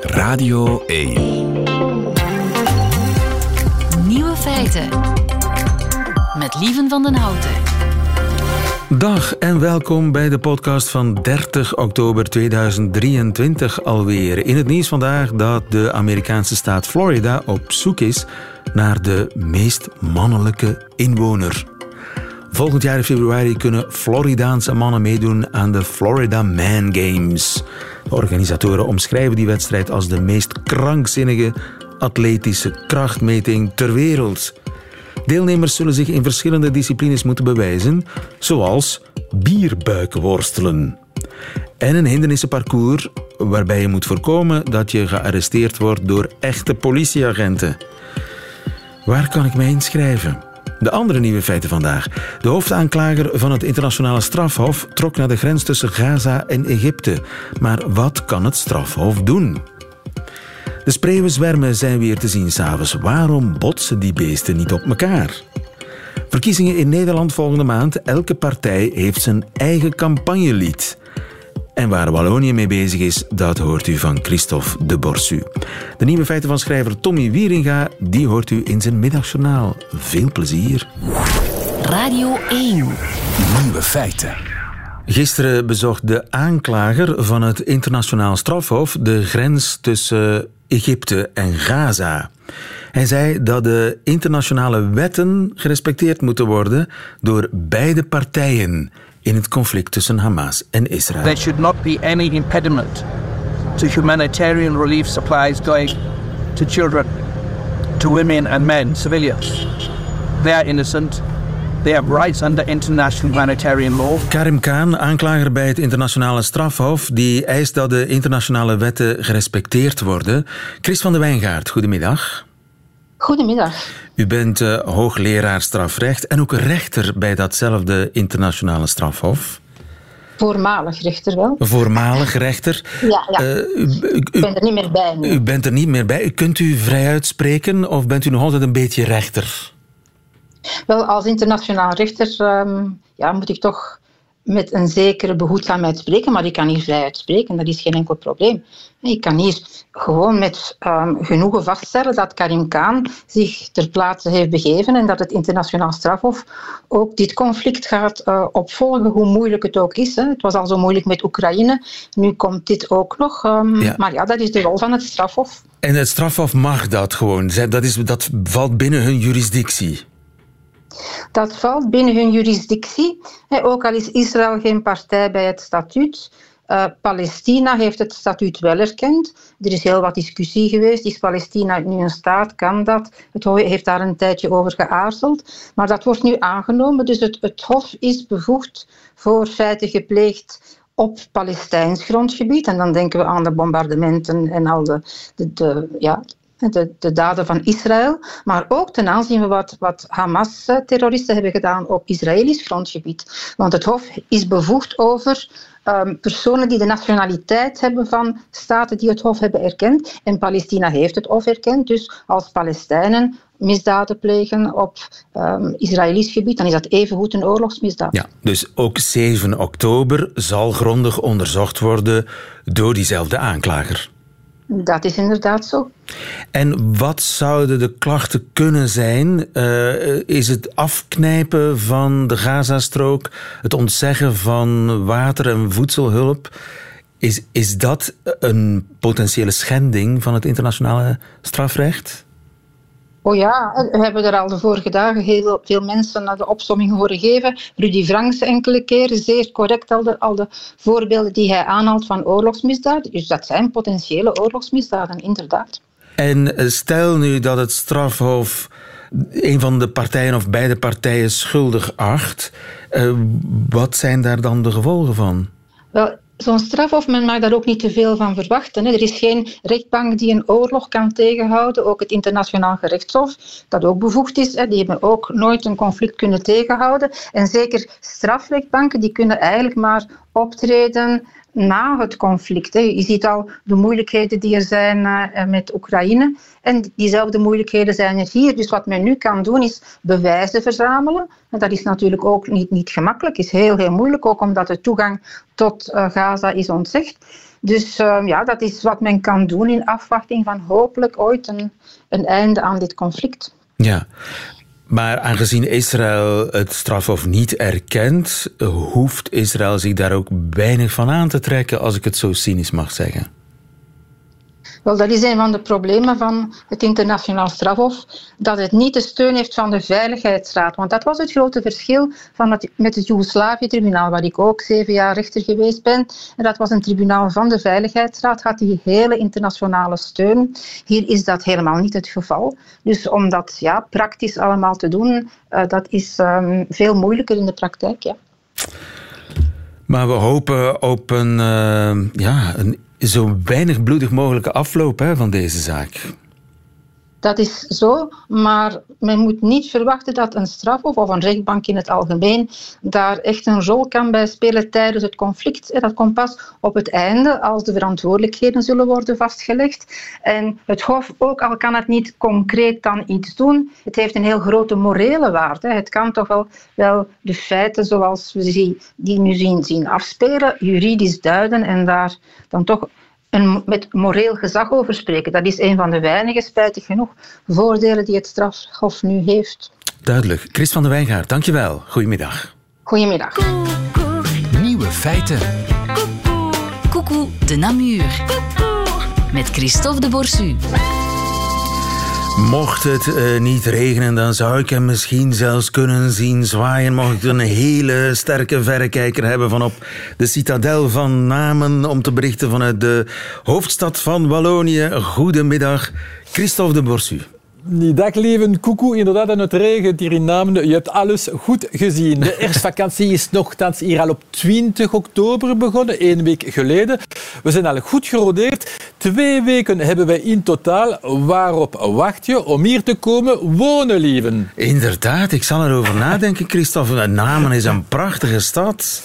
Radio 1. Nieuwe feiten. Met Lieven van den Houten. Dag en welkom bij de podcast van 30 oktober 2023 alweer. In het nieuws vandaag dat de Amerikaanse staat Florida op zoek is naar de meest mannelijke inwoner. Volgend jaar in februari kunnen Floridaanse mannen meedoen aan de Florida Man Games. De organisatoren omschrijven die wedstrijd als de meest krankzinnige atletische krachtmeting ter wereld. Deelnemers zullen zich in verschillende disciplines moeten bewijzen, zoals bierbuikworstelen. En een hindernissenparcours waarbij je moet voorkomen dat je gearresteerd wordt door echte politieagenten. Waar kan ik mij inschrijven? De andere nieuwe feiten vandaag. De hoofdaanklager van het internationale strafhof trok naar de grens tussen Gaza en Egypte. Maar wat kan het strafhof doen? De spreeuwenzwermen zijn weer te zien s'avonds. Waarom botsen die beesten niet op elkaar? Verkiezingen in Nederland volgende maand. Elke partij heeft zijn eigen campagnelied. En waar Wallonië mee bezig is, dat hoort u van Christophe de Borsu. De nieuwe feiten van schrijver Tommy Wieringa, die hoort u in zijn middagjournaal. Veel plezier. Radio 1. Nieuwe feiten. Gisteren bezocht de aanklager van het internationaal strafhof de grens tussen Egypte en Gaza. Hij zei dat de internationale wetten gerespecteerd moeten worden door beide partijen in het conflict tussen Hamas en Israël. There should not be any impediment to humanitarian relief supplies going to children, to women and men, civilians. They are innocent. They have rights under international humanitarian law. Karim Khan, aanklager bij het internationale strafhof, die eist dat de internationale wetten gerespecteerd worden. Chris van de Wijngaard, goedemiddag. Goedemiddag. U bent uh, hoogleraar strafrecht en ook rechter bij datzelfde internationale strafhof. Voormalig rechter wel. Voormalig rechter. Ja, ja. Uh, u, u, ik ben er niet meer bij. Nu. U bent er niet meer bij. Kunt u vrij uitspreken of bent u nog altijd een beetje rechter? Wel, als internationaal rechter um, ja, moet ik toch met een zekere behoedzaamheid spreken, maar ik kan hier vrij uitspreken, dat is geen enkel probleem. Ik kan hier gewoon met um, genoegen vaststellen dat Karim Khan zich ter plaatse heeft begeven en dat het internationaal strafhof ook dit conflict gaat uh, opvolgen, hoe moeilijk het ook is. Hè. Het was al zo moeilijk met Oekraïne, nu komt dit ook nog. Um, ja. Maar ja, dat is de rol van het strafhof. En het strafhof mag dat gewoon, dat, is, dat valt binnen hun jurisdictie. Dat valt binnen hun jurisdictie. Ook al is Israël geen partij bij het statuut. Uh, Palestina heeft het statuut wel erkend. Er is heel wat discussie geweest. Is Palestina nu een staat? Kan dat? Het Hof heeft daar een tijdje over geaarzeld. Maar dat wordt nu aangenomen. Dus het, het Hof is bevoegd voor feiten gepleegd op Palestijns grondgebied. En dan denken we aan de bombardementen en al de, de, de ja, de, de, daden van Israël, maar ook ten aanzien van wat, wat Hamas-terroristen hebben gedaan op Israëlisch grondgebied. Want het Hof is bevoegd over um, personen die de nationaliteit hebben van staten die het Hof hebben erkend. En Palestina heeft het Hof erkend, dus als Palestijnen misdaden plegen op um, Israëlisch gebied, dan is dat evengoed een oorlogsmisdaad. Ja, dus ook 7 oktober zal grondig onderzocht worden door diezelfde aanklager. Dat is inderdaad zo. En wat zouden de klachten kunnen zijn? Uh, is het afknijpen van de Gazastrook, het ontzeggen van water- en voedselhulp? Is, is dat een potentiële schending van het internationale strafrecht? Oh ja, we hebben er al de vorige dagen heel veel mensen naar de opsomming horen geven. Rudy Franks enkele keren, zeer correct al de, al de voorbeelden die hij aanhaalt van oorlogsmisdaden. Dus dat zijn potentiële oorlogsmisdaden, inderdaad. En stel nu dat het strafhof een van de partijen of beide partijen schuldig acht, uh, wat zijn daar dan de gevolgen van? Wel, zo'n strafhof, men mag daar ook niet te veel van verwachten. Hè. Er is geen rechtbank die een oorlog kan tegenhouden. Ook het internationaal gerechtshof, dat ook bevoegd is, hè, die hebben ook nooit een conflict kunnen tegenhouden. En zeker strafrechtbanken, die kunnen eigenlijk maar optreden na het conflict. Je ziet al de moeilijkheden die er zijn uh, met Oekraïne. En diezelfde moeilijkheden zijn er hier. Dus wat men nu kan doen, is bewijzen verzamelen. En dat is natuurlijk ook niet, niet gemakkelijk. is heel, heel moeilijk, ook omdat de toegang tot uh, Gaza is ontzegd. Dus ehm, ja, dat is wat men kan doen in afwachting van hopelijk ooit een, een einde aan dit conflict. Ja, maar aangezien Israël het strafhof niet erkent, hoeft Israël zich daar ook weinig van aan te trekken, als ik het zo cynisch mag zeggen. Wel, dat is een van de problemen van het internationaal strafhof, dat het niet de steun heeft van de Veiligheidsraad. Want dat was het grote verschil van het, met het Joegoslavië-tribunaal, waar ik ook zeven jaar rechter geweest ben. En dat was een tribunaal van de Veiligheidsraad, had die hele internationale steun. Hier is dat helemaal niet het geval. Dus om dat ja, praktisch allemaal te doen, uh, dat is um, veel moeilijker in de praktijk. Ja. Maar we hopen op een, uh, ja, een zo weinig bloedig mogelijke afloop van deze zaak. Dat is zo, maar men moet niet verwachten dat een strafhof of een rechtbank in het algemeen daar echt een rol kan bij spelen tijdens het conflict. Dat komt pas op het einde, als de verantwoordelijkheden zullen worden vastgelegd. En het Hof, ook al kan het niet concreet dan iets doen, het heeft een heel grote morele waarde. Het kan toch wel, wel de feiten zoals we die, nu zien, zien afspelen, juridisch duiden en daar dan toch en met moreel gezag over spreken. Dat is een van de weinige, spijtig genoeg, voordelen die het strafhof nu heeft. Duidelijk. Chris van der Wijngaard, dankjewel. Goedemiddag. Goedemiddag. Nieuwe feiten. Coucou de Namur. Met Christophe de Borsu. Mocht het uh, niet regenen, dan zou ik hem misschien zelfs kunnen zien zwaaien. Mocht ik een hele sterke verrekijker hebben van op de citadel van Namen om te berichten vanuit de hoofdstad van Wallonië. Goedemiddag, Christophe de Borsu. Dag leven, koekoe. Inderdaad, en het regent hier in Namen. Je hebt alles goed gezien. De herfstvakantie is nogthans hier al op 20 oktober begonnen, één week geleden. We zijn al goed gerodeerd. Twee weken hebben wij in totaal. Waarop wacht je om hier te komen wonen, lieven? Inderdaad, ik zal erover nadenken, Christophe. Namen is een prachtige stad.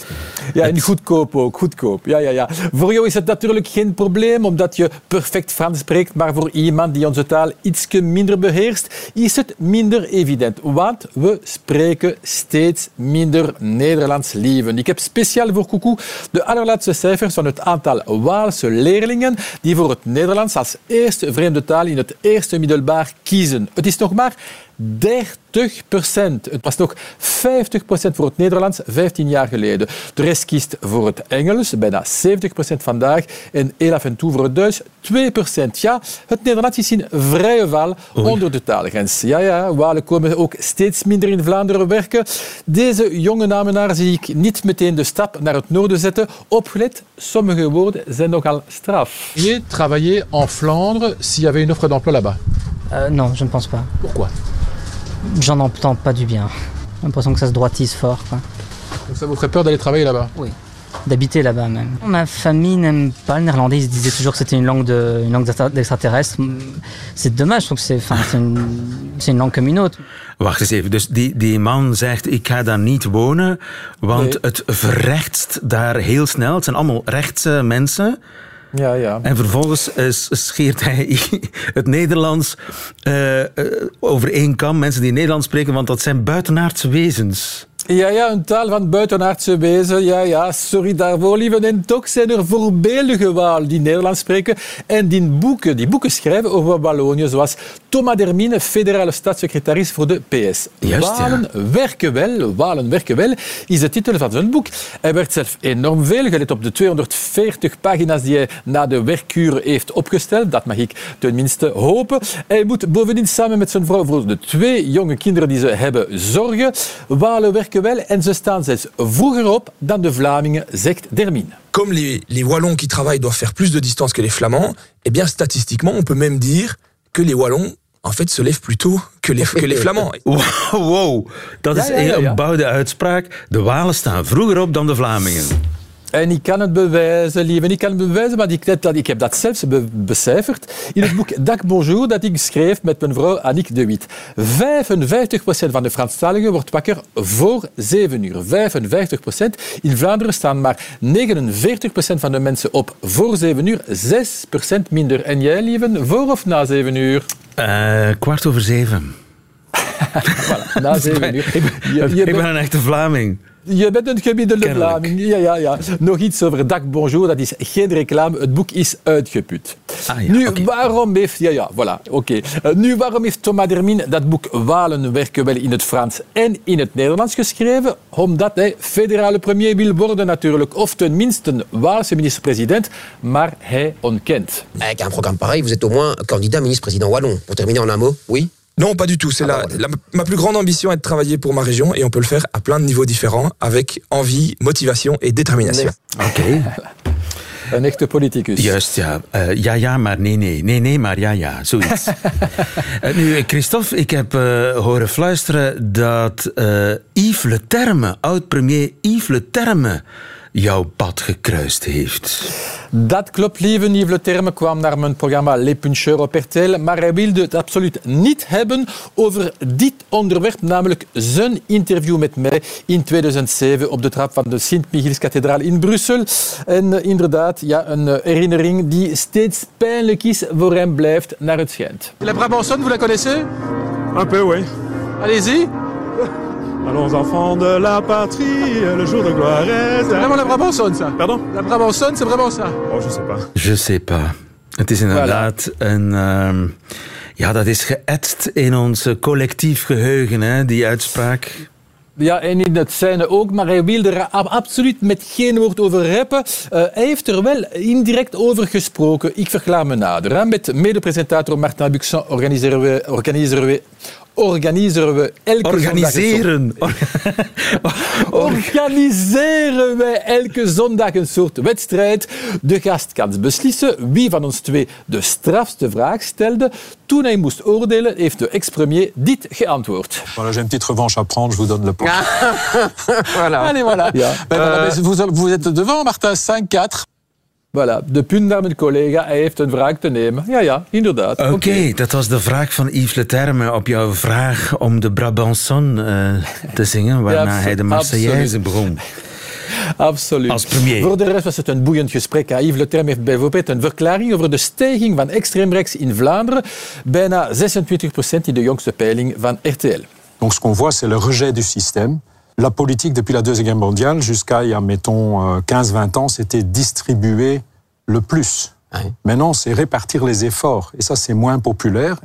Ja, en goedkoop ook, goedkoop. Ja, ja, ja. Voor jou is het natuurlijk geen probleem, omdat je perfect Frans spreekt, maar voor iemand die onze taal iets minder beheerst, is het minder evident. Want we spreken steeds minder Nederlands lieven. Ik heb speciaal voor Koekoe de allerlaatste cijfers van het aantal Waalse leerlingen die voor het Nederlands als eerste vreemde taal in het eerste middelbaar kiezen. Het is nog maar 30 procent. Het was nog 50 procent voor het Nederlands 15 jaar geleden. De rest kiest voor het Engels, bijna 70 procent vandaag. En heel af en toe voor het Duits, 2 procent. Ja, het Nederlands is in vrije val onder de taalgrens. Ja, ja, Walen komen ook steeds minder in Vlaanderen werken. Deze jonge namenaar zie ik niet meteen de stap naar het noorden zetten. Opgelet, sommige woorden zijn nogal straf. Je travailler en Flandre s'il y avait une offre d'emploi là-bas euh, Non, je ne pense pas. Pourquoi J'en entends pas du bien. J'ai l'impression que ça se droitise fort. Quoi. Donc ça vous ferait peur d'aller travailler là-bas? Oui, d'habiter là-bas même. Ma famille n'aime pas le néerlandais, ils se disaient toujours que c'était une langue de, une langue d'extraterrestre. C'est dommage, je trouve que c'est, une, c'est une langue comme une autre. Wacht eens even, dus die, die man zegt ik ga daar niet wonen, want nee. het verrechtst daar heel snel. Het zijn allemaal rechtse mensen. Ja, ja. En vervolgens uh, scheert hij het Nederlands uh, over één kam. Mensen die Nederlands spreken, want dat zijn buitenaardse wezens. Ja, ja, een taal van buitenaardse wezen. Ja, ja, sorry daarvoor, lieve. En toch zijn er voorbeeldige Walen die Nederlands spreken en die boeken, die boeken schrijven over Wallonië, zoals Thomas Dermine, federale staatssecretaris voor de PS. Juist, Walen ja. werken wel, Walen werken wel, is de titel van zijn boek. Hij werd zelf enorm veel, gelet op de 240 pagina's die hij na de werkuur heeft opgesteld. Dat mag ik tenminste hopen. Hij moet bovendien samen met zijn vrouw voor de twee jonge kinderen die ze hebben zorgen. Walen werken wel en ze staan zelfs vroeger op dan de Vlamingen, zegt Dermine. Comme les, les Wallons qui travaillent doivent faire plus de distance que les Flamands, eh bien statistiquement, on peut même dire que les Wallons en fait se lèvent plus tôt que les, que les Flamands. Wow, wow. dat Ja, is ja, ja, een ja. bouwde uitspraak. De Walen staan vroeger op dan de Vlamingen. En ik kan het bewijzen, lieve. Ik kan het bewijzen, want ik, heb dat, ik heb dat zelfs be becijferd in het boek Dag Bonjour dat ik schreef met mijn vrouw Annick de Wit. 55% van de Franstaligen wordt wakker voor 7 uur. 55%. In Vlaanderen staan maar 49% van de mensen op voor 7 uur. 6% minder. En jij, lieve, voor of na 7 uur? Uh, kwart over zeven. Voilà, na 7 uur. ik, ben, Je- je ik ben een echte Vlaming. Je bent een gemiddelde. Vlaming. Ja, ja, ja. Nog iets over Dag Bonjour, dat is geen reclame. Het boek is uitgeput. Ah, ja, nu, oké. waarom heeft... Ja, ja, voilà, oké. Eh, nu, waarom heeft Thomas Dermin dat boek Walen werken wel in het Frans en in het Nederlands geschreven? Omdat hij federale premier wil worden natuurlijk. Of tenminste een Waalse minister-president, maar hij ontkent. Avec un programme pareil, vous êtes au moins candidat ministre-président wallon. Pour terminer en un mot, oui Non, pas du tout. C'est Ah la, bah, voilà. la- ma plus grande ambition est de travailler pour ma région et on peut le faire à plein de niveaux différents avec envie, motivation et détermination. Oké. Een echte politicus. Juist, ja. Eh, ja, ja, maar nee, nee. Nee, nee, maar ja, ja. Zoiets. Eh, nu, Christophe, ik heb eh, horen fluisteren dat eh, Yves Le Terme, oud-premier Yves Le Terme, jouw pad gekruist heeft. Dat klopt, lieve Yves Le Terme kwam naar mijn programma Les Puncheurs op RTL, maar hij wilde het absoluut niet hebben over dit onderwerp, namelijk zijn interview met mij in 2007 op de trap van de Sint-Michielskathedraal in Brussel. En eh, inderdaad, ja, een eh, herinnering die steeds pijnlijk is voor hem blijft, naar het schijnt. La Brabançonne, vous la connaissez Un peu, oui. Allez-y. Allons enfants de la patrie, le jour de gloire est... Vraiment la Brabançonne, ça. Pardon La Brabançonne, c'est vraiment ça. Oh, je sais pas. Je sais pas. Het is inderdaad een... ehm, ja, dat is geëtst in ons collectief geheugen, hè, die uitspraak. Ja, en in het zijne ook, maar hij wilde er ab- absoluut met geen woord over rappen. Eh, hij heeft er wel indirect over gesproken. Ik verklaar me nader. Hè. Met medepresentator Martin Buxan organiseren we, organiseren we, organiseren we elke zondag... Organiseren. Organiseren wij elke zondag een soort wedstrijd. De gast kan beslissen wie van ons twee de strafste vraag stelde. Toen hij moest oordelen, heeft de ex-premier dit geantwoord. Voilà, j'ai une petite revanche à prendre, je vous donne le point. voilà. Allez, voilà. Ja. Ben, voilà, Euh, mais vous, vous êtes devant, Martin, 5-4. Voilà, de punt naar mijn collega. Hij heeft een vraag te nemen. Ja, ja, inderdaad. Oké, dat was de vraag van Yves Le Terme op jouw vraag om de Brabançon eh, te zingen, waarna Ja, hij de absoluut. Marseillaise begon. Absoluut. Als premier. Voor de rest was het een boeiend gesprek. Yves Le Terme heeft bijvoorbeeld een verklaring over de stijging van extreemrechts in Vlaanderen. Bijna 26 procent in de jongste peiling van RTL. Donc ce qu'on voit, c'est le rejet du système. La politique, depuis la Deuxième Guerre mondiale, jusqu'à, il y a, mettons, euh, 15-20 ans, c'était distribuer le plus. Maintenant, c'est répartir les efforts. Et ça, c'est moins populaire.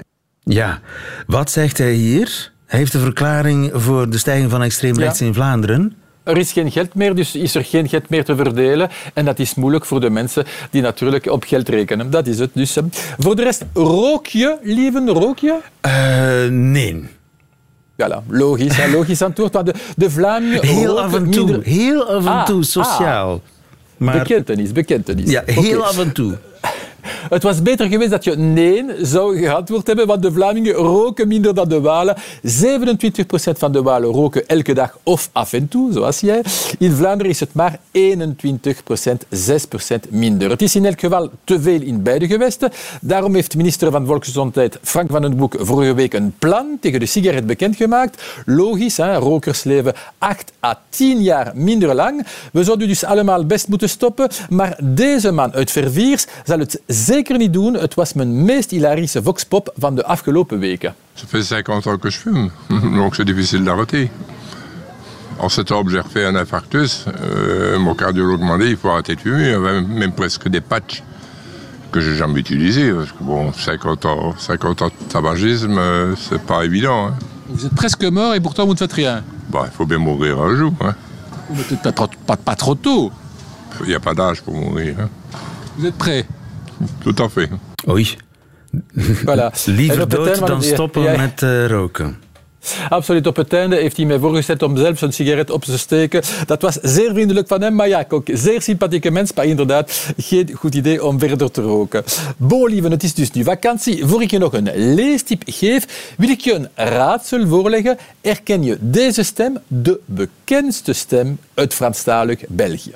Ja, wat zegt hij hier? Hij heeft een verklaring voor de stijging van extreem rechts in Vlaanderen. Er is geen geld meer, dus is er geen geld meer te verdelen. En dat is moeilijk voor de mensen die natuurlijk op geld rekenen. Dat is het dus. Voor de rest, rook je, lieve, rook je? Eh, nee. Voilà, logisch, hè, logisch antwoord. Maar de, de Vlamingen Heel af en toe, minder- heel af en Ah, toe, sociaal. Maar, Bekentenis, bekentenis. ja, heel Oké. af en toe. Het was beter geweest dat je nee zou geantwoord hebben, want de Vlamingen roken minder dan de Walen. 27% van de Walen roken elke dag of af en toe, zoals jij. In Vlaanderen is het maar 21%, 6% minder. Het is in elk geval te veel in beide gewesten. Daarom heeft minister van Volksgezondheid Frank van den Broek vorige week een plan tegen de sigaret bekendgemaakt. Logisch, hè, rokers leven 8 à 10 jaar minder lang. We zouden dus allemaal best moeten stoppen. Maar deze man uit Verviers zal het zeker niet doen. Het was mijn meest hilarische voxpop van de afgelopen weken. Ça fait 50 ans que je fume, donc c'est difficile d'arrêter. En septembre, j'ai refait un infarctus. Euh, mon cardiologue m'a dit il faut arrêter de fumer. Il y avait même presque des patchs que j'ai jamais utilisés. Parce que bon, 50 ans, 50 ans de tabagisme, euh, c'est pas évident. hein. Vous êtes presque mort et pourtant vous ne faites rien. Bon, il faut bien mourir un jour. hein. Mais peut-être pas, trop- pas, pas trop tôt. Il n'y a pas d'âge pour mourir. hein. Vous êtes prêt? Tout à fait. Oei. Voilà. Liever dood dan stoppen ja, met eh, roken. Absoluut. Op het einde heeft hij mij voorgesteld om zelf zijn sigaret op te steken. Dat was zeer vriendelijk van hem, maar ja, ook zeer sympathieke mens. Maar inderdaad, geen goed idee om verder te roken. Bon, lieve, het is dus nu vakantie. Voor ik je nog een leestip geef, wil ik je een raadsel voorleggen. Herken je deze stem, de bekendste stem uit Franstalig België?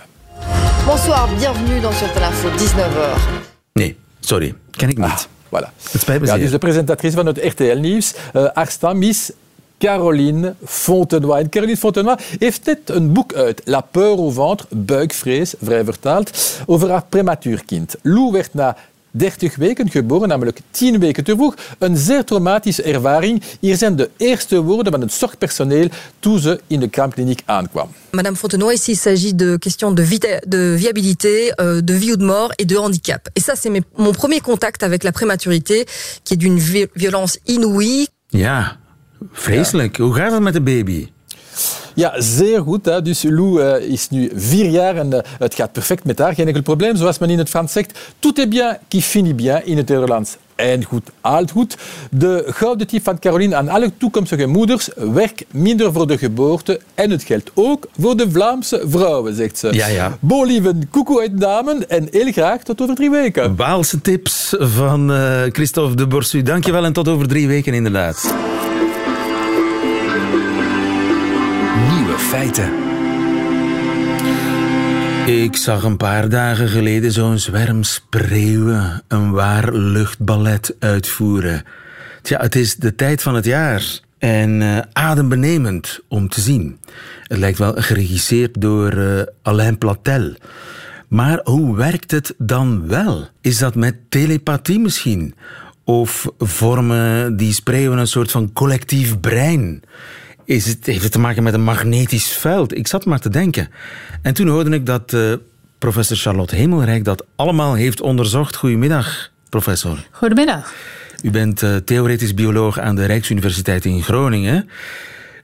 Bonsoir, bienvenue dans Sur Info, 19h. Nee, sorry. Ken ik niet. Voilà. Het spijt me Ja, zeer. dus de presentatrice van het RTL-nieuws. Uh, stam is Caroline Fontenoy. En Caroline Fontenoy heeft net een boek uit, La peur au ventre, buikvrees, vrij vertaald, over haar prematuurkind. Lou werd na 30 weken geboren, namelijk 10 weken te vroeg. Een zeer traumatische ervaring. Hier zijn de eerste woorden van het zorgpersoneel toen ze in de kraamkliniek aankwam. Madame Fontenoy, ici il s'agit de questions de, vita- de viabilité, euh, de vie ou de mort et de handicap. Et ça, c'est mes- mon premier contact avec la prématurité, qui est d'une vi- violence inouïe. Ja, vreselijk. Hoe gaat het met de baby? Ja, zeer goed. Hè. Dus Lou eh, is nu vier jaar en eh, het gaat perfect met haar. Geen enkel probleem, zoals men in het Frans zegt. Tout est bien qui finit bien in het Nederlands. En goed, altijd goed. De gouden tip van Caroline aan alle toekomstige moeders. Werk minder voor de geboorte. En het geldt ook voor de Vlaamse vrouwen, zegt ze. Ja, ja. Bon, lieve, koekoe uit Damen. En heel graag tot over drie weken. Waalse tips van eh, Christophe de Borsu. Dankjewel en tot over drie weken inderdaad. Feiten. Ik zag een paar dagen geleden zo'n zwerm spreeuwen een waar luchtballet uitvoeren. Tja, het is de tijd van het jaar en eh, adembenemend om te zien. Het lijkt wel geregisseerd door eh, Alain Platel. Maar hoe werkt het dan wel? Is dat met telepathie misschien? Of vormen die spreeuwen een soort van collectief brein? Is het, heeft het te maken met een magnetisch veld? Ik zat maar te denken. En toen hoorde ik dat eh, professor Charlotte Hemelrijk dat allemaal heeft onderzocht. Goedemiddag, professor. Goedemiddag. U bent eh, theoretisch bioloog aan de Rijksuniversiteit in Groningen.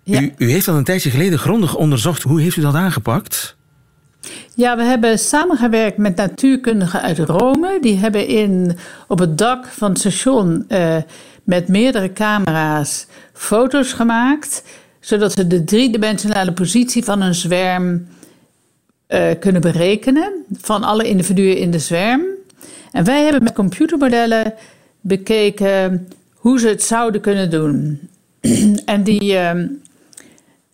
U, u heeft dat een tijdje geleden grondig onderzocht. Hoe heeft u dat aangepakt? Ja, we hebben samengewerkt met natuurkundigen uit Rome. Die hebben in, op het dak van het station eh, met meerdere camera's foto's gemaakt, zodat ze de driedimensionale positie van een zwerm eh, kunnen berekenen van alle individuen in de zwerm. En wij hebben met computermodellen bekeken hoe ze het zouden kunnen doen. en die eh,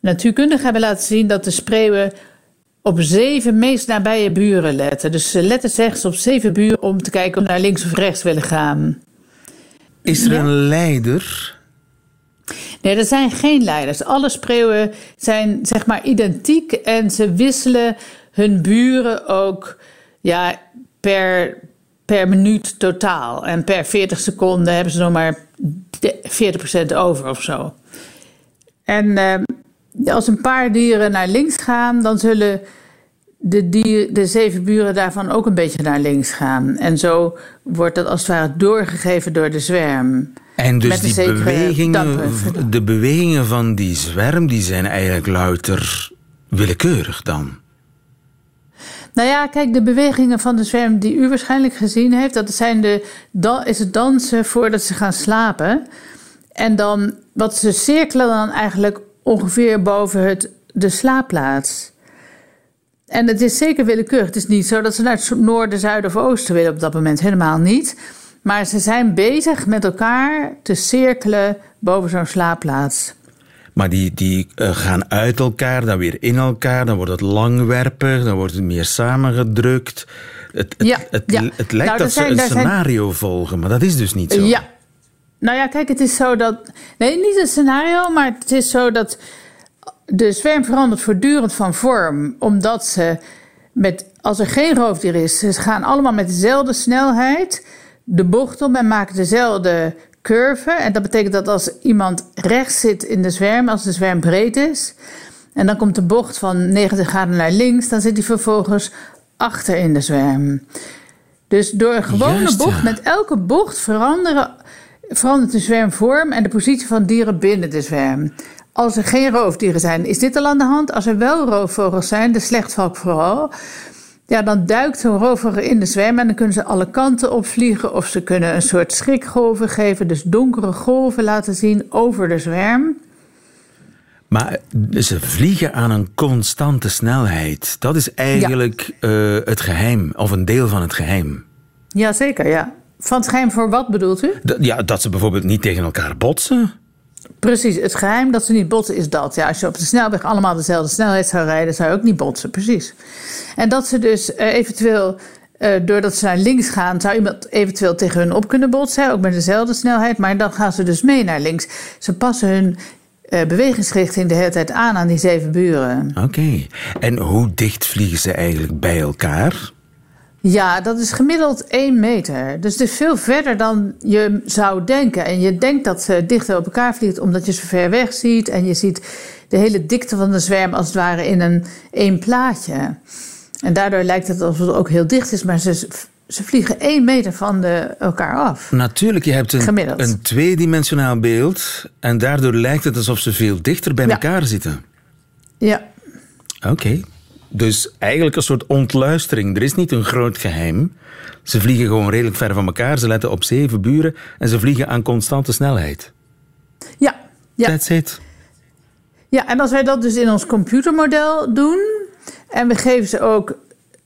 natuurkundigen hebben laten zien dat de spreeuwen op zeven meest nabije buren letten. Dus ze letten slechts op zeven buren om te kijken of ze naar links of rechts willen gaan. Is er een leider? Nee, er zijn geen leiders. Alle spreeuwen zijn zeg maar identiek en ze wisselen hun buren ook ja, per, per minuut totaal. En per 40 seconden hebben ze nog maar de- 40% over of zo. En eh, als een paar dieren naar links gaan, dan zullen de, dier, de zeven buren daarvan ook een beetje naar links gaan. En zo wordt dat als het ware doorgegeven door de zwerm. En dus Met die bewegingen, dampen. de bewegingen van die zwerm die zijn eigenlijk louter willekeurig dan. Nou ja, kijk, de bewegingen van de zwerm die u waarschijnlijk gezien heeft, dat zijn de, is het dansen voordat ze gaan slapen. En dan, wat ze cirkelen dan eigenlijk ongeveer boven het, de slaapplaats. En het is zeker willekeurig. Het is niet zo dat ze naar het noorden, zuiden of oosten willen op dat moment. Helemaal niet. Maar ze zijn bezig met elkaar te cirkelen boven zo'n slaapplaats. Maar die, die eh, gaan uit elkaar, dan weer in elkaar, dan wordt het langwerpig, dan wordt het meer samengedrukt. Het, het, Ja, het, ja. het lijkt Nou, dat ze een zijn- scenario volgen, maar dat is dus niet zo. Ja. Nou ja, kijk, het is zo dat. Nee, niet een scenario, maar het is zo dat. De zwerm verandert voortdurend van vorm, omdat ze. Met, als er geen roofdier is, ze gaan allemaal met dezelfde snelheid de bocht om en maken dezelfde curve. En dat betekent dat als iemand rechts zit in de zwerm, als de zwerm breed is, en dan komt de bocht van 90 graden naar links, dan zit hij vervolgens achter in de zwerm. Dus door een gewone Juist, bocht, ja. met elke bocht veranderen, verandert de zwermvorm en de positie van dieren binnen de zwerm. Als er geen roofdieren zijn, is dit al aan de hand. Als er wel roofvogels zijn, de slechtvalk vooral, ja, dan duikt zo'n roofvogel in de zwerm en dan kunnen ze alle kanten opvliegen. Of ze kunnen een soort schrikgolven geven, dus donkere golven laten zien over de zwerm. Maar ze vliegen aan een constante snelheid. Dat is eigenlijk eh, het geheim, of een deel van het geheim. Jazeker, ja. Van het geheim voor wat bedoelt u? Ja, dat ze bijvoorbeeld niet tegen elkaar botsen. Precies, het geheim dat ze niet botsen is dat. Ja, als je op de snelweg allemaal dezelfde snelheid zou rijden, zou je ook niet botsen, precies. En dat ze dus eh, eventueel, eh, doordat ze naar links gaan, zou iemand eventueel tegen hun op kunnen botsen, ook met dezelfde snelheid, maar dan gaan ze dus mee naar links. Ze passen hun eh, bewegingsrichting de hele tijd aan aan die zeven buren. Oké. En hoe dicht vliegen ze eigenlijk bij elkaar? Ja, dat is gemiddeld 1 meter. Dus het is veel verder dan je zou denken. En je denkt dat ze dichter op elkaar vliegt omdat je ze ver weg ziet. En je ziet de hele dikte van de zwerm als het ware in een één plaatje. En daardoor lijkt het alsof het ook heel dicht is. Maar ze, ze vliegen 1 meter van de, elkaar af. Natuurlijk, je hebt een, Gemiddeld. een tweedimensionaal beeld. En daardoor lijkt het alsof ze veel dichter bij Ja. elkaar zitten. Ja. Oké. Dus eigenlijk een soort ontluistering. Er is niet een groot geheim. Ze vliegen gewoon redelijk ver van elkaar. Ze letten op zeven buren. En ze vliegen aan constante snelheid. Ja. ja. That's it. Ja, en als wij dat dus in ons computermodel doen en we geven ze ook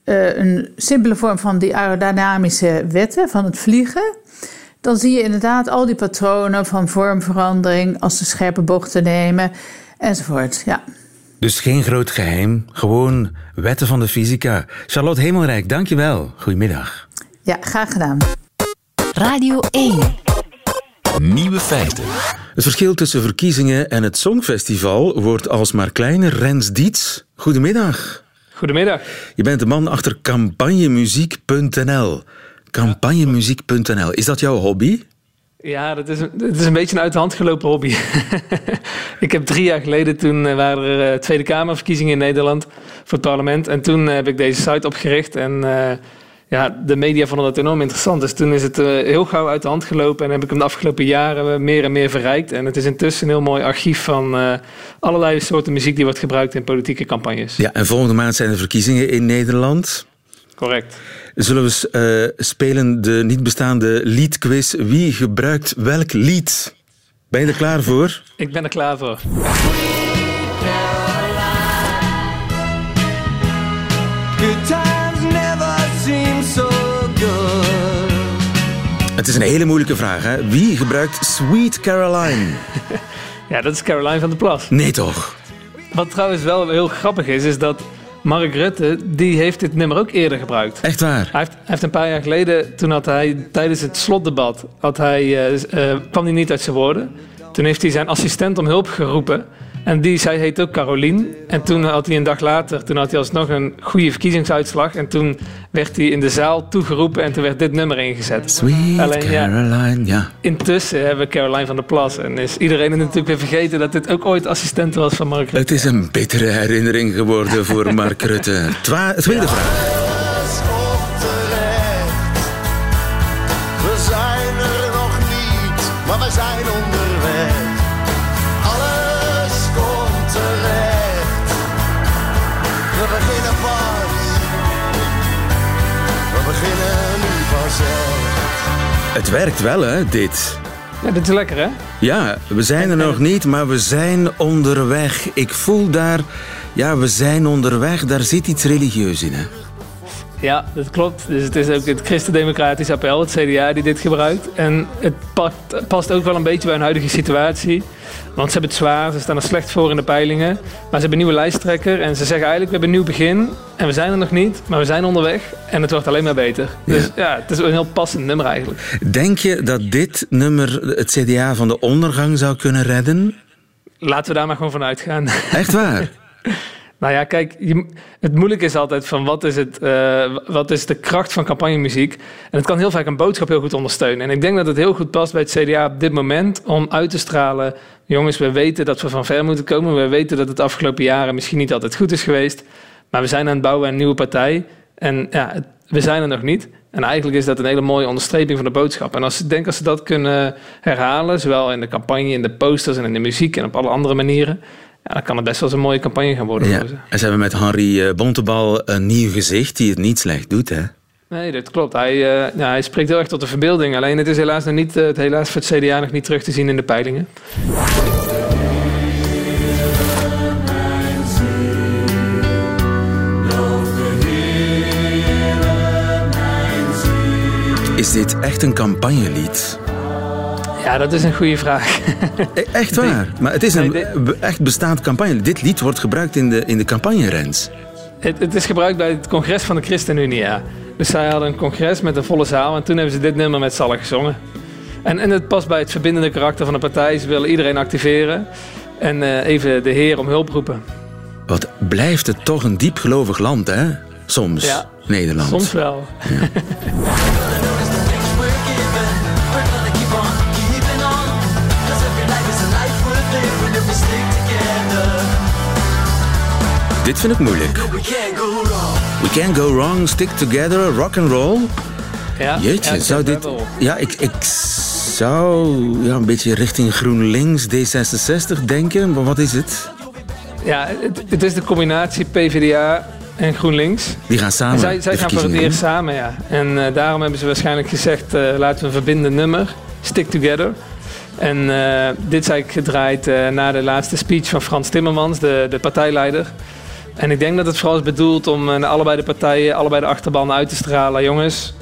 eh, een simpele vorm van die aerodynamische wetten van het vliegen, dan zie je inderdaad al die patronen van vormverandering als ze scherpe bochten nemen enzovoort. Ja. Dus geen groot geheim. Gewoon wetten van de fysica. Charlotte Hemelrijk, dankjewel. Goedemiddag. ja, graag gedaan. Radio 1. Nieuwe feiten. Het verschil tussen verkiezingen en het Songfestival wordt alsmaar kleiner. Rens Diets, goedemiddag. Goedemiddag. Je bent de man achter campagnemuziek.nl. Campagnemuziek.nl, is dat jouw hobby? Ja, dat is, is een beetje een uit de hand gelopen hobby. ik heb drie jaar geleden, toen eh, waren er eh, Tweede Kamerverkiezingen in Nederland voor het parlement. En toen eh, heb ik deze site opgericht en ja, de media vonden dat enorm interessant. Dus toen is het heel gauw uit de hand gelopen en heb ik hem de afgelopen jaren meer en meer verrijkt. En het is intussen een heel mooi archief van allerlei soorten muziek die wordt gebruikt in politieke campagnes. Ja, en volgende maand zijn er verkiezingen in Nederland. Correct. Zullen we eens, eh, spelen de niet bestaande liedquiz? Wie gebruikt welk lied? Ben je er klaar voor? Ik ben er klaar voor. Good times never seem so good. Het is een hele moeilijke vraag, hè? Wie gebruikt Sweet Caroline? Ja, dat is Caroline van der Plas. Nee toch? Wat trouwens wel heel grappig is, is dat Mark Rutte, die heeft dit nummer ook eerder gebruikt. Echt waar? Hij heeft, hij heeft een paar jaar geleden, toen had hij tijdens het slotdebat, had hij, eh, eh, kwam hij niet uit zijn woorden. Toen heeft hij zijn assistent om hulp geroepen. En die, zij heet ook Carolien. En toen had hij een dag later, toen had hij alsnog een goede verkiezingsuitslag. En toen werd hij in de zaal toegeroepen en toen werd dit nummer ingezet. Sweet Alleen, ja, Caroline, ja. Intussen hebben we Caroline van der Plas. En is iedereen het natuurlijk weer vergeten dat dit ook ooit assistent was van Mark Rutte. Het is een bittere herinnering geworden voor Mark Rutte. Twa tweede vraag. Het werkt wel, hè, dit. Ja, dit is lekker, hè? Ja, we zijn er nog niet, maar we zijn onderweg. Ik voel daar... Ja, we zijn onderweg. Daar zit iets religieus in, hè? Ja, dat klopt. Dus het is ook het Christendemocratisch Appel, het CDA, die dit gebruikt. En het past, past ook wel een beetje bij hun huidige situatie. Want ze hebben het zwaar, ze staan er slecht voor in de peilingen. Maar ze hebben een nieuwe lijsttrekker en ze zeggen eigenlijk... we hebben een nieuw begin en we zijn er nog niet, maar we zijn onderweg. En het wordt alleen maar beter. Dus ja, het is een heel passend nummer eigenlijk. Denk je dat dit nummer het CDA van de ondergang zou kunnen redden? Laten we daar maar gewoon van uitgaan. Echt waar? Nou ja, kijk, het moeilijke is altijd van wat is, het, eh, wat is de kracht van campagnemuziek. En het kan heel vaak een boodschap heel goed ondersteunen. En ik denk dat het heel goed past bij het CDA op dit moment om uit te stralen. Jongens, we weten dat we van ver moeten komen. We weten dat het afgelopen jaren misschien niet altijd goed is geweest. Maar we zijn aan het bouwen aan een nieuwe partij. En ja, we zijn er nog niet. En eigenlijk is dat een hele mooie onderstreping van de boodschap. En als, ik denk als ze dat kunnen herhalen, zowel in de campagne, in de posters en in de muziek en op alle andere manieren, ja, dan kan het best wel eens een mooie campagne gaan worden. Ja. voor ze. En ze hebben met Henri eh, Bontebal een nieuw gezicht die het niet slecht doet, hè? Nee, dat klopt. Hij, eh, ja, hij spreekt heel erg tot de verbeelding. Alleen het is helaas nog niet, eh, het helaas voor het CDA nog niet terug te zien in de peilingen. Is dit echt een campagnelied? Ja, dat is een goede vraag. E- Echt waar? Maar het is een echt bestaand campagne. Dit lied wordt gebruikt in de, in de campagnerens. Het, het is gebruikt bij het congres van de ChristenUnie, ja. Dus zij hadden een congres met een volle zaal en toen hebben ze dit nummer met z'n allen gezongen. En, en het past bij het verbindende karakter van de partij. Ze willen iedereen activeren en eh, even de Heer om hulp roepen. Wat blijft het toch een diepgelovig land, hè? Soms. Ja. Nederland. Soms wel. Dit vind ik moeilijk. We can't go wrong, stick together, rock and roll. Ja, Jeetje, ja, zou dit... Rebel. Ja, ik, ik zou ja, een beetje richting GroenLinks, D66 denken. Maar wat is het? Ja, het, het is de combinatie PvdA en GroenLinks. Die gaan samen En zij, gaan voor het eerst samen, ja. En eh, daarom hebben ze waarschijnlijk gezegd, eh, laten we een verbindend nummer, stick together. En eh, dit is eigenlijk gedraaid na de laatste speech van Frans Timmermans, de, de partijleider. En ik denk dat het vooral is bedoeld om eh, naar allebei de partijen, allebei de achterban uit te stralen. Jongens,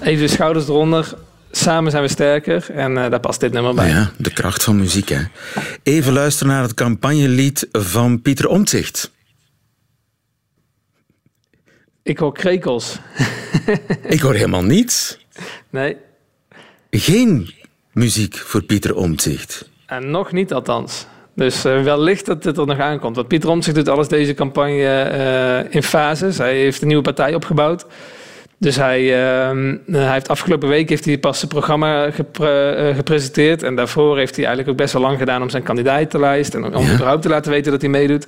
even de schouders eronder. Samen zijn we sterker. En eh, daar past dit nummer bij. Ja, de kracht van muziek, hè. Even luisteren naar het campagnelied van Pieter Omtzigt. Ik hoor krekels. Ik hoor helemaal niets. Nee, Geen muziek voor Pieter Omtzigt. en nog niet althans. Dus eh, wellicht dat dit er nog aankomt. Want Pieter Omtzigt doet alles deze campagne eh, in fases. Hij heeft een nieuwe partij opgebouwd. Dus hij, ehm, hij heeft afgelopen week heeft hij pas zijn programma gepre- eh, gepresenteerd. En daarvoor heeft hij eigenlijk ook best wel lang gedaan om zijn kandidatenlijst. En om überhaupt te laten weten dat hij meedoet.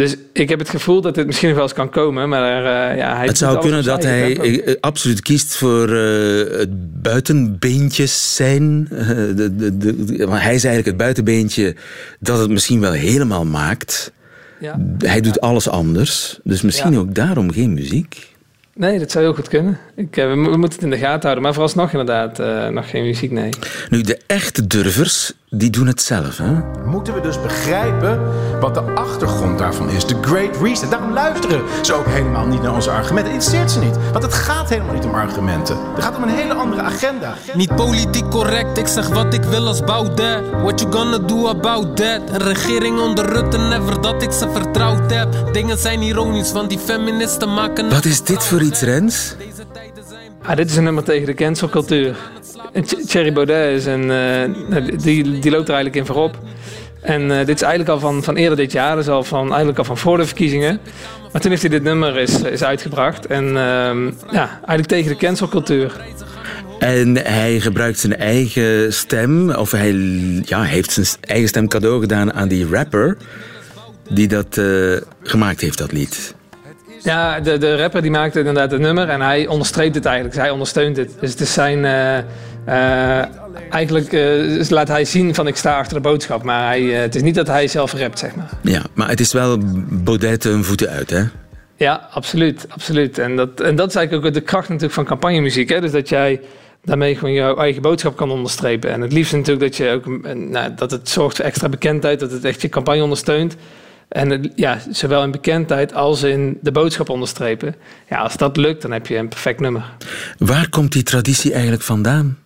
Dus ik heb het gevoel dat dit misschien nog wel eens kan komen. Maar eh, ja, hij Het zou kunnen dat hij eh, absoluut kiest voor eh, het buitenbeentjes zijn. De, de, de, maar hij is eigenlijk het buitenbeentje dat het misschien wel helemaal maakt. Ja. Hij doet alles anders. Dus misschien Ja. ook daarom geen muziek. Nee, dat zou heel goed kunnen. Ik, we, we moeten het in de gaten houden. Maar vooralsnog inderdaad nog geen muziek, nee. Nu, de echte durvers, die doen het zelf. Hè? Moeten we dus begrijpen wat de achtergrond daarvan is. De Great Reset. Daarom luisteren ze ook helemaal niet naar onze argumenten. Interesseert ze niet. Want het gaat helemaal niet om argumenten. Het gaat om een hele andere agenda. Niet politiek correct, ik zeg wat ik wil als Baudet. What you gonna do about that? Een regering onder Rutte, never dat ik ze vertrouwd heb. Dingen zijn ironisch, want die feministen maken... Wat is dit voor iets, Rens? Ah, dit is een nummer tegen de cancelcultuur. Thierry Baudet is een, eh, die, die loopt er eigenlijk in voorop. En eh, dit is eigenlijk al van, van eerder dit jaar, dus al van, eigenlijk al van voor de verkiezingen. Maar toen heeft hij dit nummer is, is uitgebracht. En ehm, ja, eigenlijk tegen de cancelcultuur. En hij gebruikt zijn eigen stem, of hij ja, heeft zijn eigen stem cadeau gedaan aan die rapper die dat eh, gemaakt heeft, dat lied. Ja, de, de rapper die maakte inderdaad het nummer en hij onderstreept het eigenlijk. Hij ondersteunt het. Dus het is zijn... eh, eh, eigenlijk eh, laat hij zien van ik sta achter de boodschap. Maar hij, het is niet dat hij zelf rapt, zeg maar. Ja, maar het is wel Baudet een voeten uit, hè? Ja, absoluut. absoluut. En, dat, en dat is eigenlijk ook de kracht natuurlijk van campagnemuziek. Hè? Dus dat jij daarmee gewoon jouw eigen boodschap kan onderstrepen. En het liefst natuurlijk dat, je ook, nou, dat het zorgt voor extra bekendheid. Dat het echt je campagne ondersteunt. En ja, zowel in bekendheid als in de boodschap onderstrepen. Ja, als dat lukt, dan heb je een perfect nummer. Waar komt die traditie eigenlijk vandaan?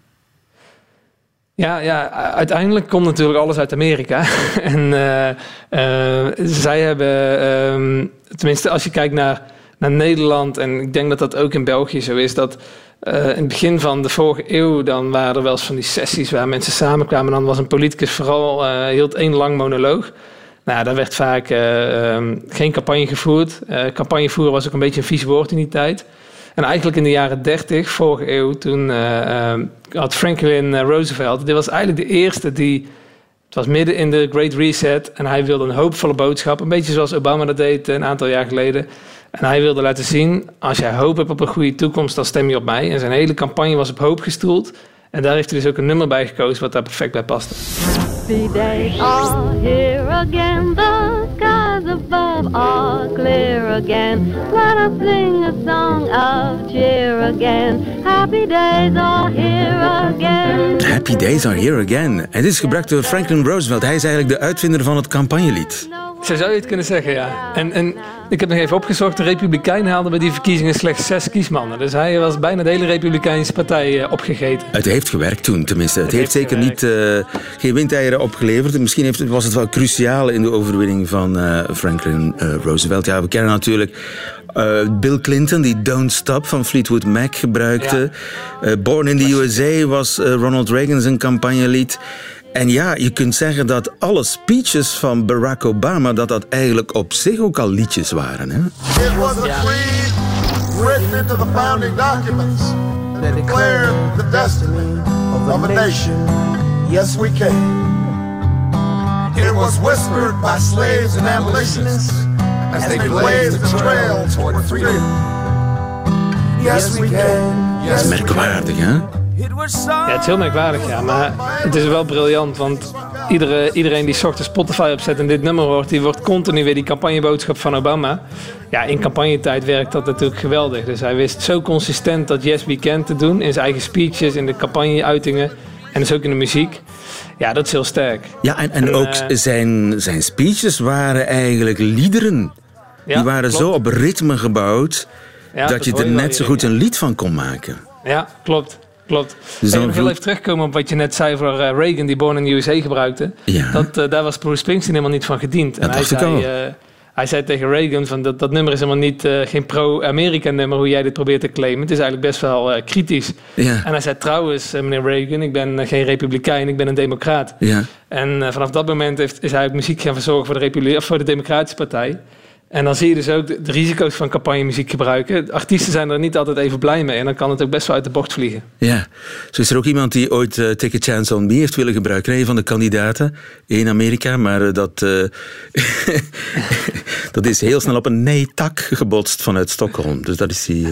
Ja, ja, uiteindelijk komt natuurlijk alles uit Amerika. en eh, eh, zij hebben, ehm, tenminste als je kijkt naar, naar Nederland... en ik denk dat dat ook in België zo is... dat eh, in het begin van de vorige eeuw... dan waren er wel eens van die sessies waar mensen samenkwamen... dan was een politicus vooral, hield één lang monoloog... Nou, daar werd vaak eh, ehm, geen campagne gevoerd. Eh campagne voeren was ook een beetje een vies woord in die tijd. En eigenlijk in de jaren 30, vorige eeuw, toen eh, ehm, had Franklin Roosevelt, dit was eigenlijk de eerste die, het was midden in de Great Reset en hij wilde een hoopvolle boodschap, een beetje zoals Obama dat deed een aantal jaar geleden. En hij wilde laten zien, als jij hoop hebt op een goede toekomst, dan stem je op mij. En zijn hele campagne was op hoop gestoeld. En daar heeft hij dus ook een nummer bij gekozen wat daar perfect bij paste. Happy days are here again. The skies above are clear again. Let us sing a song of cheer again. Happy days are here again. Happy Days Are Here Again. En dit is gebruikt door Franklin Roosevelt. Hij is eigenlijk de uitvinder van het campagnelied. Zo zou je het kunnen zeggen, ja. En, en ik heb nog even opgezocht, de Republikein haalde bij die verkiezingen slechts zes kiesmannen. Dus hij was bijna de hele Republikeinse partij eh, opgegeten. Het heeft gewerkt toen, tenminste. Het, heeft, zeker niet, eh, geen windeieren opgeleverd. Misschien heeft, was het wel cruciaal in de overwinning van eh, Franklin Roosevelt. Ja, we kennen natuurlijk eh, Bill Clinton, die Don't Stop van Fleetwood Mac gebruikte. Eh, Born in the USA was eh, Ronald Reagan zijn campagnelied. En ja, je kunt zeggen dat alle speeches van Barack Obama... dat dat eigenlijk op zich ook al liedjes waren. Hè? It was a free written into the founding documents that declared the destiny of a nation. Yes, we can. It was whispered by slaves and abolitionists as they blazed the trail toward freedom. Yes, we can. Dat is merkwaardig, hè? Ja, het is heel merkwaardig, ja. Maar het is wel briljant, want iedere, iedereen die ochtends Spotify opzet en dit nummer hoort... die wordt continu weer die campagneboodschap van Obama. Ja, in campagnetijd werkt dat natuurlijk geweldig. Dus hij wist zo consistent dat Yes We Can te doen... in zijn eigen speeches, in de campagneuitingen en dus ook in de muziek. Ja, dat is heel sterk. Ja, en, en ook eh, zijn, zijn speeches waren eigenlijk liederen. Ja, Die waren zo op ritme gebouwd... Ja, dat dat je er net zo goed een lied van kon maken. Ja, klopt. Klopt. Dus Hey, dan nog heel even terugkomen op wat je net zei voor eh, Reagan, die Born in the USA gebruikte. Ja. Dat, eh, daar was Bruce Springsteen helemaal niet van gediend. Dat en hij zei, eh, hij zei tegen Reagan van dat, dat nummer is helemaal niet geen pro-Amerika nummer hoe jij dit probeert te claimen. Het is eigenlijk best wel kritisch. Ja. En hij zei trouwens, meneer Reagan, ik ben geen republikein, ik ben een democraat. Ja. En vanaf dat moment heeft, is hij ook muziek gaan verzorgen voor de, Republi- of voor de Democratische Partij. En dan zie je dus ook de, de risico's van campagnemuziek gebruiken. Artiesten zijn er niet altijd even blij mee en dan kan het ook best wel uit de bocht vliegen. Ja, zo is er ook iemand die ooit eh, Take a Chance on Me heeft willen gebruiken. Een van de kandidaten in Amerika, maar eh, dat, eh, dat is heel snel op een nee-tak gebotst vanuit Stockholm. Dus dat is die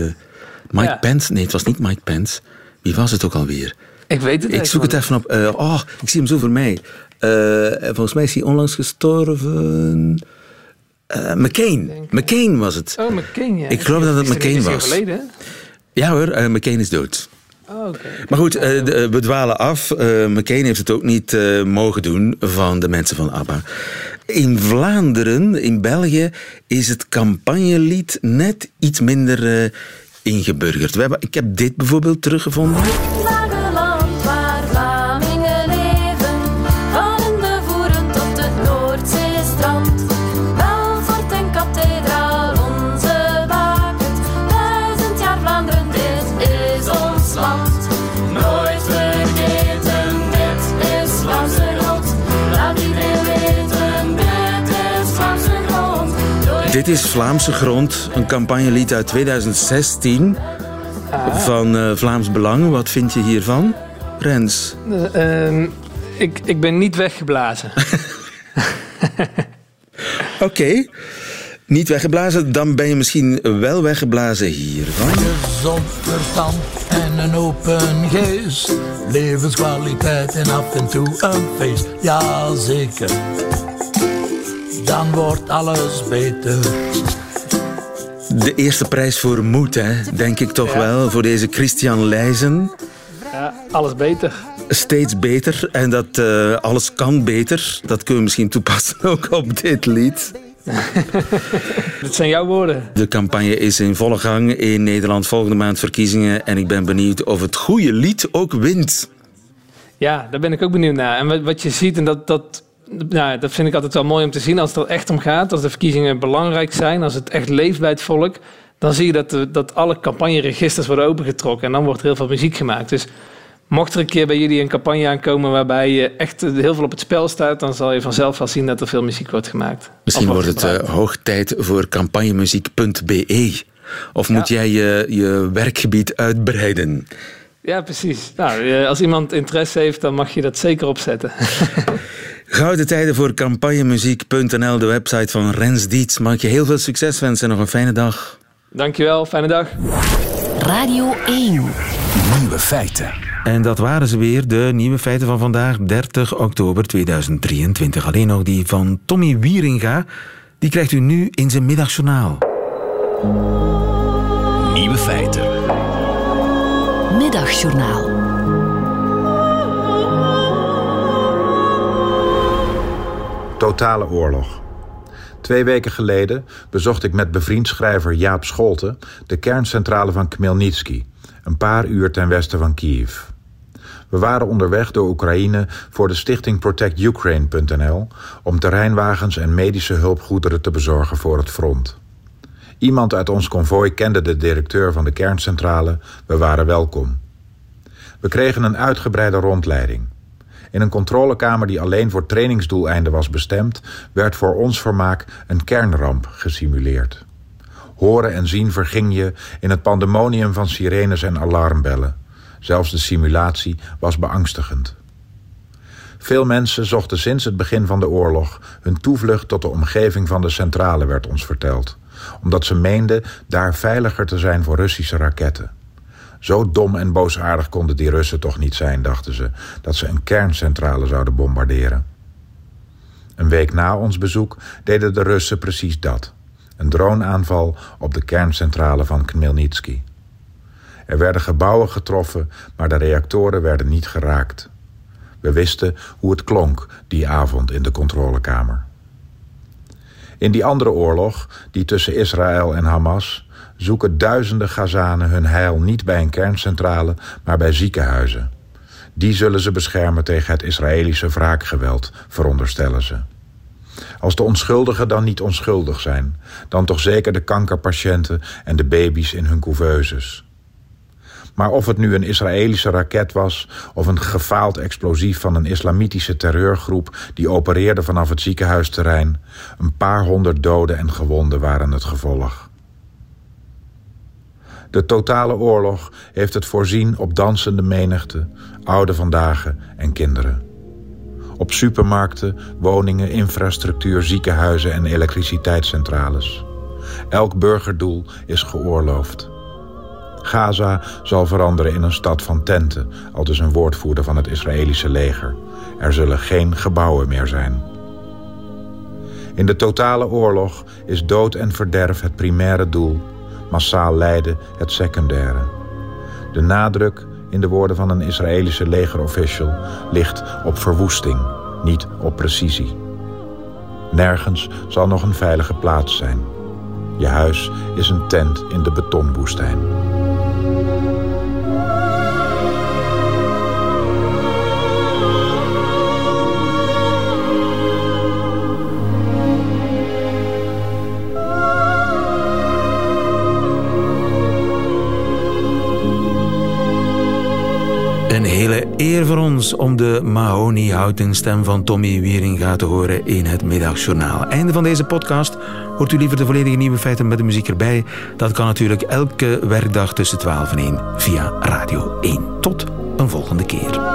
Mike Ja. Pence. Nee, het was niet Mike Pence. Wie was het ook alweer? Ik weet het Ik zoek het even op. Oh, ik zie hem zo voor mij. Volgens mij is hij onlangs gestorven. Eh, McCain. McCain was het. Oh, McCain, ja. Ik geloof dat het McCain was. Ja hoor, eh, McCain is dood. Oh, oké. Maar goed, eh, de- we dwalen af. Eh, McCain heeft het ook niet eh, mogen doen van de mensen van ABBA. In Vlaanderen, in België, is het campagnelied net iets minder eh, ingeburgerd. We hebben, ik heb dit bijvoorbeeld teruggevonden. Dit is Vlaamse Grond, een campagnelied uit 2016 van eh, Vlaams Belang. Wat vind je hiervan, Rens? Eh, ehm, ik, ik ben niet weggeblazen. Oké, niet weggeblazen, dan ben je misschien wel weggeblazen hiervan. Gezond verstand en een open geest. Levenskwaliteit en af en toe een feest. Ja, zeker. Dan wordt alles beter. De eerste prijs voor moed, hè? denk ik toch wel, voor deze Christian Leijzen. Ja, alles beter. Steeds beter en dat eh, alles kan beter. Dat kunnen we misschien toepassen ook op dit lied. Dat zijn jouw woorden. De campagne is in volle gang in Nederland. Volgende maand verkiezingen. En ik ben benieuwd of het goede lied ook wint. Ja, daar ben ik ook benieuwd naar. En wat, wat je ziet, en dat, dat, nou, dat vind ik altijd wel mooi om te zien, als het er echt om gaat, als de verkiezingen belangrijk zijn, als het echt leeft bij het volk, dan zie je dat, de, dat alle campagneregisters worden opengetrokken en dan wordt er heel veel muziek gemaakt. Dus mocht er een keer bij jullie een campagne aankomen waarbij je echt heel veel op het spel staat, dan zal je vanzelf wel zien dat er veel muziek wordt gemaakt. Misschien wordt het eh, hoog tijd voor campagnemuziek.be. Of moet jij je, je werkgebied uitbreiden? Ja, precies. Nou, eh, als iemand interesse heeft, dan mag je dat zeker opzetten. Gouden tijden voor campagnemuziek.nl, de website van Rens Dietz. Mag je heel veel succes wensen en nog een fijne dag. Dankjewel, fijne dag. Radio 1. Nieuwe feiten. En dat waren ze weer, de nieuwe feiten van vandaag, 30 oktober 2023. Alleen nog die van Tommy Wieringa. Die krijgt u nu in zijn middagjournaal. Nieuwe feiten. Middagjournaal. Totale oorlog. Twee weken geleden bezocht ik met bevriend schrijver Jaap Scholte de kerncentrale van Khmelnytsky, een paar uur ten westen van Kiev. We waren onderweg door Oekraïne voor de stichting ProtectUkraine.nl om terreinwagens en medische hulpgoederen te bezorgen voor het front. Iemand uit ons konvooi kende de directeur van de kerncentrale. We waren welkom. We kregen een uitgebreide rondleiding. In een controlekamer die alleen voor trainingsdoeleinden was bestemd, werd voor ons vermaak een kernramp gesimuleerd. Horen en zien verging je in het pandemonium van sirenes en alarmbellen. Zelfs de simulatie was beangstigend. Veel mensen zochten sinds het begin van de oorlog hun toevlucht tot de omgeving van de centrale, werd ons verteld, omdat ze meenden daar veiliger te zijn voor Russische raketten. Zo dom en boosaardig konden die Russen toch niet zijn, dachten ze, dat ze een kerncentrale zouden bombarderen. Een week na ons bezoek deden de Russen precies dat. Een droneaanval op de kerncentrale van Khmelnytsky. Er werden gebouwen getroffen, maar de reactoren werden niet geraakt. We wisten hoe het klonk die avond in de controlekamer. In die andere oorlog, die tussen Israël en Hamas, zoeken duizenden Gazanen hun heil niet bij een kerncentrale, maar bij ziekenhuizen. Die zullen ze beschermen tegen het Israëlische wraakgeweld, veronderstellen ze. Als de onschuldigen dan niet onschuldig zijn, dan toch zeker de kankerpatiënten en de baby's in hun couveuses. Maar of het nu een Israëlische raket was of een gefaald explosief van een islamitische terreurgroep die opereerde vanaf het ziekenhuisterrein, een paar honderd doden en gewonden waren het gevolg. De totale oorlog heeft het voorzien op dansende menigte, oude vandaag en kinderen. Op supermarkten, woningen, infrastructuur, ziekenhuizen en elektriciteitscentrales. Elk burgerdoel is geoorloofd. Gaza zal veranderen in een stad van tenten, al dus een woordvoerder van het Israëlische leger. Er zullen geen gebouwen meer zijn. In de totale oorlog is dood en verderf het primaire doel, massaal lijden het secundaire. De nadruk, in de woorden van een Israëlische legerofficial, ligt op verwoesting, niet op precisie. Nergens zal nog een veilige plaats zijn. Je huis is een tent in de betonwoestijn. Hele eer voor ons om de Mahoney-houten stem van Tommy Wieringa te horen in het Middagjournaal. Einde van deze podcast. Hoort u liever de volledige nieuwe feiten met de muziek erbij? Dat kan natuurlijk elke werkdag tussen 12 en 1 via Radio 1. Tot een volgende keer.